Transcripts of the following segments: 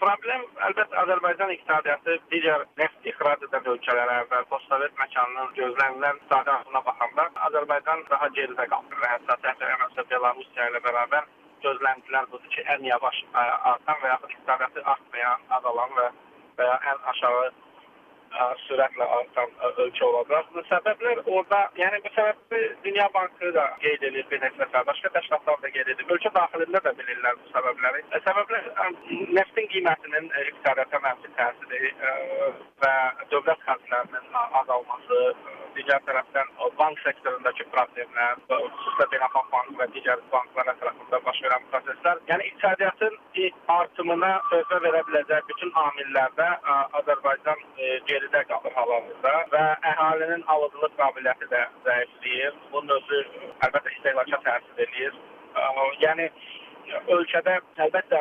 problem əlbəttə Azərbaycan iqtisadiyyatı digər neft ixrac edən ölkələrə və postsovet məkanının gözlənilən iqtisadiyyatına baxanda Azərbaycan daha geridə qalır. Və hətta məsələn Belarusya ilə bərabər gözləntilər budur ki, ən yavaş artan və yaxud iqtisadiyyatı artmayan, azalan və və ya ən aşağı sürətlə artan ə, ölkə olacaq. Bu səbəblər orada, yəni bu səbəbi Dünya Bankı da qeyd edir bir neçə dəfə, başqa təşkilatlar da qeyd edir. Ölkə daxilində də bilirlər bu səbəbləri. Ə, səbəblər ə, neftin qiymətinin ə, iqtisadiyyata mənfi təsiri ə, və dövlət xərclərinin azalması, digər tərəfdən bank sektorundakı problemlər, xüsusilə Beynəlxalq Bank və digər banklar ətrafında baş verən proseslər, yəni iqtisadiyyatın artımına töhfə verə biləcək bütün amillərdə Azərbaycan geridə qalır hal-hazırda və əhalinin alıcılıq qabiliyyəti də zəifləyir. Bunun özü əlbəttə istehlaka təsir edir. Yəni ölkədə əlbəttə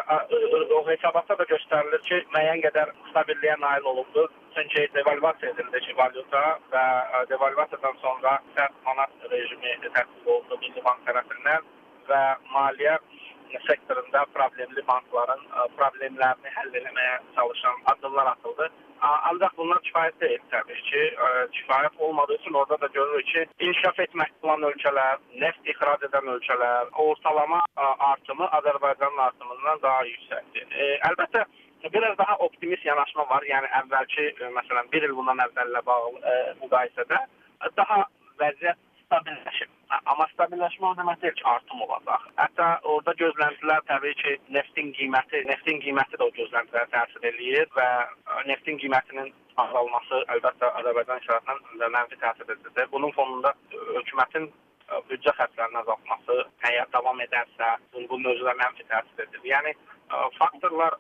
o hesabatda da göstərilir ki, müəyyən qədər stabilliyə nail olundu. Çünki devalvasiya edildi ki, valyuta və devalvasiyadan sonra sərt manat rejimi tətbiq olundu Milli Bank tərəfindən və maliyyə sektorunda problemli bankların problemlərini həll etməyə çalışan addımlar atıldı. Ancaq bunlar kifayət deyil təbii ki. Kifayət olmadığı üçün orada da görürük ki, inkişaf etməkdə olan ölkələr, neft ixrac edən ölkələr, ortalama artımı Azərbaycanın artımından daha yüksəkdir. E, əlbəttə biraz daha optimist yanaşma var. Yəni əvvəlki məsələn 1 il bundan əvvəllə bağlı müqayisədə daha vəziyyət stabilləşib. Amma stabilləşmə o demək deyil ki, artım olacaq. Hətta orada gözləntilər təbii ki, neftin qiyməti, neftin qiyməti də o gözləntilərə təsir eləyir və neftin qiymətinin azalması əlbəttə Azərbaycan iqtisadına mənfi təsir edir. Bunun fonunda hökumətin büdcə xərclərinin azaltması əgər davam edərsə, özü də mənfi təsir edir. Yəni faktorlar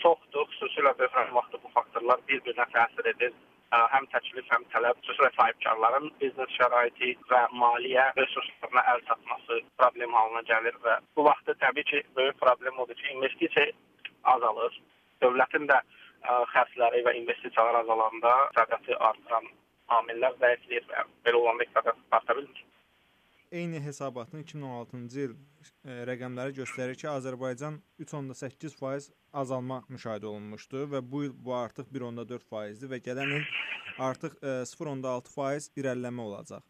çoxdur, xüsusilə böhran vaxtı bu faktorlar bir-birinə təsir edir həm təklif, həm tələb, xüsusilə sahibkarların biznes şəraiti və maliyyə resurslarına əl çatması problem halına gəlir və bu vaxtda təbii ki, böyük problem odur ki, investisiya azalır. Dövlətin də xərcləri və investisiyalar azalanda iqtisadiyyatı artıran amillər zəifləyir və belə olanda iqtisadiyyat arta bilmir. Eyni hesabatın 2016-cı il e, rəqəmləri göstərir ki, Azərbaycan 3.8% azalma müşahidə olunmuşdu və bu il bu artıq 1.4%dir və gələn il artıq e, 0.6% irəliləmə olacaq.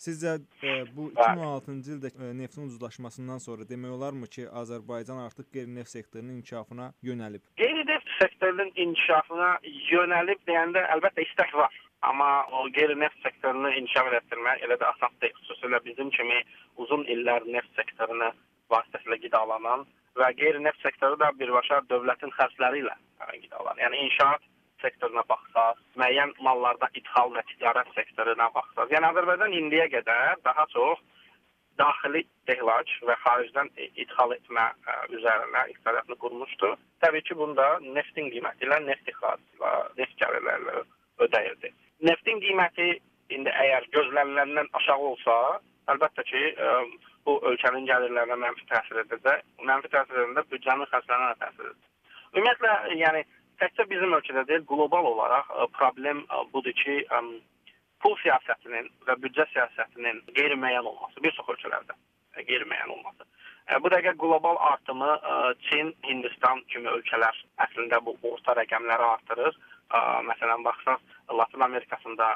Sizcə e, bu 2016-cı ildə e, neftin ucuzlaşmasından sonra demək olarmı ki, Azərbaycan artıq qeyri-neft sektorunun inkişafına yönəlib? Qeyri-neft sektorunun inkişafına yönəlib deyəndə əlbəttə istək var. Amma o qeyri-neft sektorunu inkişaf etdirmək elə də asan deyil. Xüsusilə bizim kimi uzun illər neft sektorunu vasitəsilə qidalanan və qeyri-neft sektoru da birbaşa dövlətin xərcləri ilə qidalanır. Yəni inşaat sektoruna baxsaq, müəyyən mallarda idxal və ticarət sektoruna baxsaq, yəni Azərbaycan indiyə qədər daha çox daxili istehlac və xaricdən idxal etmə üzərinə iqtisadiyyatını qurmuşdu. Təbii ki, bunda neftin qiyməti ilə, neft ixracı ilə, neft gəlirləri ödəyirdi. Neftin qiyməti indi əgər gözləniləndən aşağı olsa, əlbəttə ki, ə, bu ölkənin gəlirlərinə mənfi təsir edəcək. Mənfi təsir edəndə büdcənin xərclərinə təsir edəcək. Ümumiyyətlə, yəni təkcə bizim ölkədə deyil, qlobal olaraq ə, problem ə, budur ki, ə, pul siyasətinin və büdcə siyasətinin qeyri-müəyyən olması bir çox ölkələrdə qeyri-müəyyən olması. Bu dəqiqə qlobal artımı Çin, Hindistan kimi ölkələr əslində bu orta rəqəmləri artırır. Məsələn, baxsaq, Latin Amerikasında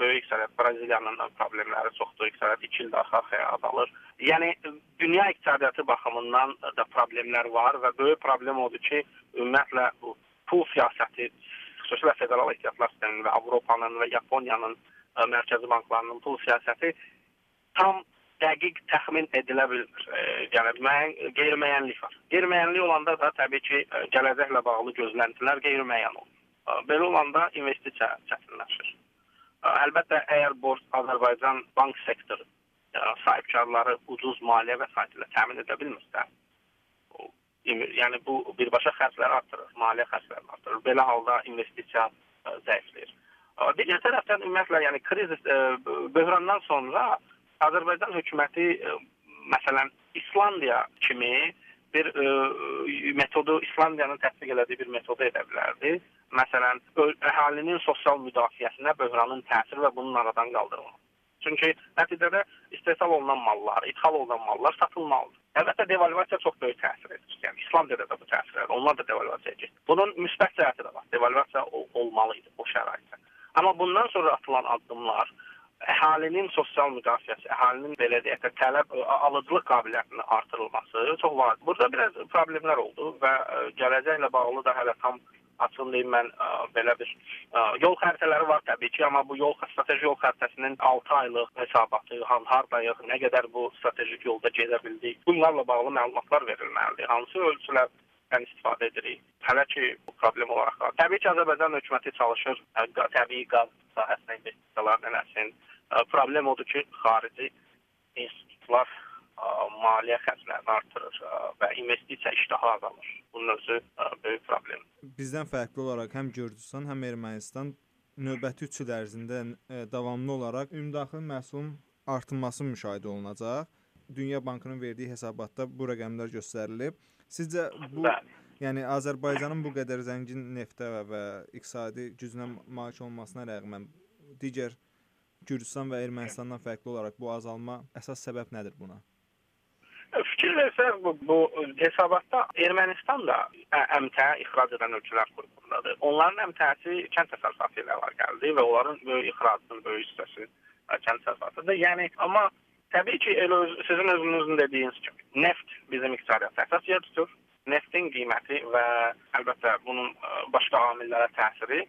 böyük iqtisadiyyat, Braziliyanın problemləri çoxdur, iqtisadiyyat 2 ildə arxa-arxaya azalır. Yəni dünya iqtisadiyyatı baxımından da problemlər var və böyük problem odur ki, ümumiyyətlə pul siyasəti, xüsusilə federal ehtiyatlar sisteminin və Avropanın və Yaponiyanın mərkəzi banklarının pul siyasəti tam dəqiq təxmin edilə bilmir. E, yəni müəyyən qeyri-müəyyənlik var. Qeyri-müəyyənlik olanda da təbii ki, gələcəklə bağlı gözləntilər qeyri-müəyyən olur. Belə olanda investisiya çətinləşir. Əlbəttə, əgər borc Azərbaycan bank sektoru sahibkarları ucuz maliyyə vəsait ilə təmin edə bilmirsə, yəni bu birbaşa xərcləri artırır, maliyyə xərclərini artırır. Belə halda investisiya zəifləyir. Digər tərəfdən ümumiyyətlə, yəni krizis böhrandan sonra Azərbaycan hökuməti məsələn İslandiya kimi bir ə, metodu İslandiyanın tətbiq elədiyi bir metodu edə bilərdi məsələn, əhalinin sosial müdafiəsinə böhranın təsiri və bunun aradan qaldırılması. Çünki nəticədə istehsal olunan mallar, ixal olunan mallar satılmalıdır. Əlbəttə devalvasiya çox böyük təsir edir. Yəni İslandiyada da bu təsir edir. Onlar da devalvasiyaya getdi. Bunun müsbət cəhəti də var. Devalvasiya ol olmalı idi bu şəraitdə. Amma bundan sonra atılan addımlar əhalinin sosial müdafiəsi, əhalinin belə deyək də tələb alıcılıq qabiliyyətinin artırılması çox vacib. Burada biraz problemlər oldu və gələcəklə bağlı da hələ tam açıq deyim mən ə, belə bir ə, yol xəritələri var təbii ki, amma bu yol strateji yol xəritəsinin 6 aylıq hesabatı, han hardayıq, nə qədər bu strateji yolda gedə bildik, bunlarla bağlı məlumatlar verilməlidir. Hansı ölçülərdən istifadə edirik? Hələ ki bu problem olaraq. Təbii ki, Azərbaycan hökuməti çalışır təbii qaz sahəsinə investisiyalar eləsin. Problem odur ki, xarici institutlar maliyyə xərclərini artırır və investisiya iştahı azalır. Bunun özü böyük problem. Bizdən fərqli olaraq həm Gürcüstan, həm Ermənistan növbəti 3 il ərzində davamlı olaraq ümumdaxili məhsulun artırılması müşahidə olunacaq. Dünya Bankının verdiyi hesabatda bu rəqəmlər göstərilib. Sizcə bu Bəli. yəni Azərbaycanın bu qədər zəngin neftə və iqtisadi gücünə malik olmasına rəğmən digər Gürcüstan və Ermənistandan fərqli olaraq bu azalma əsas səbəb nədir buna? Fikir versəz bu, bu hesabatda Ermənistan da əmtə ixrac edən ölkələr qrupundadır. Onların əmtəsi kənd təsərrüfatı ilə əlaqəlidir və onların böyük ixracının böyük hissəsi kənd təsərrüfatıdır. Yəni amma təbii ki, elə öz, sizin özünüzün dediyiniz kimi neft bizim iqtisadiyyata əsas yer tutur. Neftin qiyməti və əlbəttə bunun başqa amillərə təsiri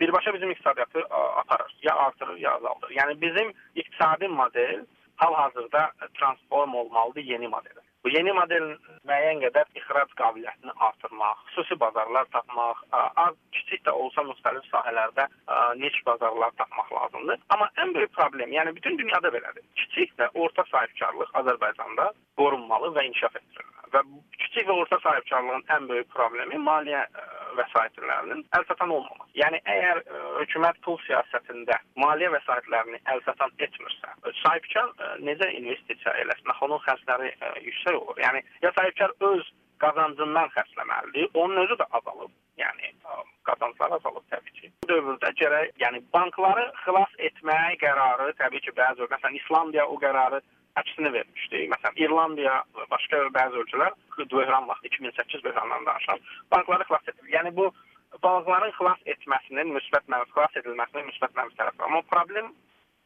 birbaşa bizim iqtisadiyyatı aparır. Ya artırır, ya azaldır. Yəni bizim iqtisadi model hal-hazırda transform olmalıdır yeni modelə. Bu yeni model müəyyən qədər ixrac qabiliyyətini artırmaq, xüsusi bazarlar tapmaq, az kiçik də olsa müxtəlif sahələrdə niş bazarlar tapmaq lazımdır. Amma ən böyük problem, yəni bütün dünyada belədir. Kiçik və orta sahibkarlıq Azərbaycanda qorunmalı və inkişaf etdirilməli. Və kiçik və orta sahibkarlığın ən böyük problemi maliyyə vəsaitlərinin əlçatan olmaması. Yəni əgər ə, hökumət pul siyasətində maliyyə vəsaitlərini əlçatan etmirsə, sahibkar ə, necə investisiya eləsin? Onun xərcləri ə, yüksək olur. Yəni ya sahibkar öz qazancından xərcləməlidir. Onun özü də azalıb. Yəni qazanclar azalıb təbii ki. Bu dövrdə gərək, yəni bankları xilas etməyə qərarı təbii ki, bəzi məsələn İslandiya o qərarı əksinə vermişdi. Məsələn, İrlandiya başqa bəzi ölkələr böhran vaxtı 2008 böhranından danışan bankları xilas edir. Yəni bu bankların xilas etməsinin müsbət mənfi xilas edilməsinin müsbət mənfi tərəfi. Amma problem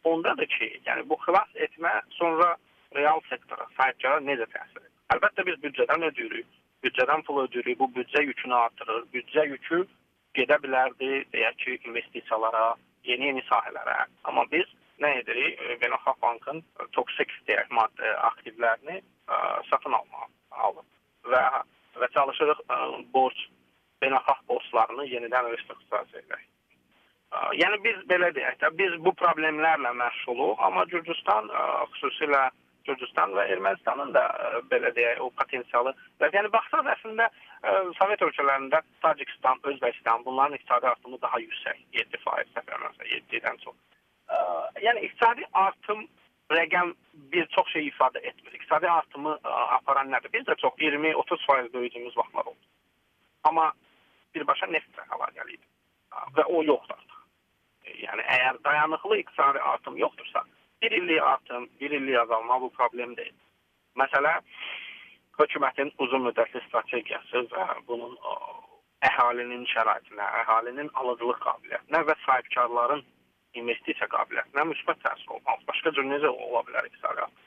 ondadır ki, yəni bu xilas etmə sonra real sektora, sahibkara necə təsir edir? Əlbəttə biz büdcədən ödəyirik. Büdcədən pul ödəyirik. Bu büdcə yükünü artırır. Büdcə yükü gedə bilərdi, deyək ki, investisiyalara, yeni-yeni sahələrə. Amma biz nə edirik? Beynəlxalq bankın toksik deyək maddə aktivlərini ə, satın almağa alıb və və çalışırıq ə, borc beynəlxalq borclarını yenidən restrukturiziya edək. Yəni biz belə deyək də biz bu problemlərlə məşğuluq, amma Gürcüstan ə, xüsusilə Gürcüstan və Ermənistanın da belə deyək o potensialı. Və yəni baxsaq əslində Sovet ölkələrində Tacikistan, Özbəkistan bunların iqtisadi artımı daha yüksək, 7% səfərlərsə 7-dən çox yəni iqtisadi artım rəqəm bir çox şey ifadə etmir. İqtisadi artımı ə, aparan nədir? Biz də çox 20-30% böyüdüyümüz vaxtlar oldu. Amma birbaşa neftlə əlaqəli idi. Və o yoxdur artıq. Yəni əgər dayanıqlı iqtisadi artım yoxdursa, bir illik artım, bir illik azalma bu problem deyil. Məsələ hökumətin uzun müddətli strategiyası və bunun ə, əhalinin şəraitinə, əhalinin alıcılıq qabiliyyətinə və sahibkarların investisiya qabiliyyətinə müsbət təsir olmalı. Başqa cür necə ola bilər iqtisadiyyat?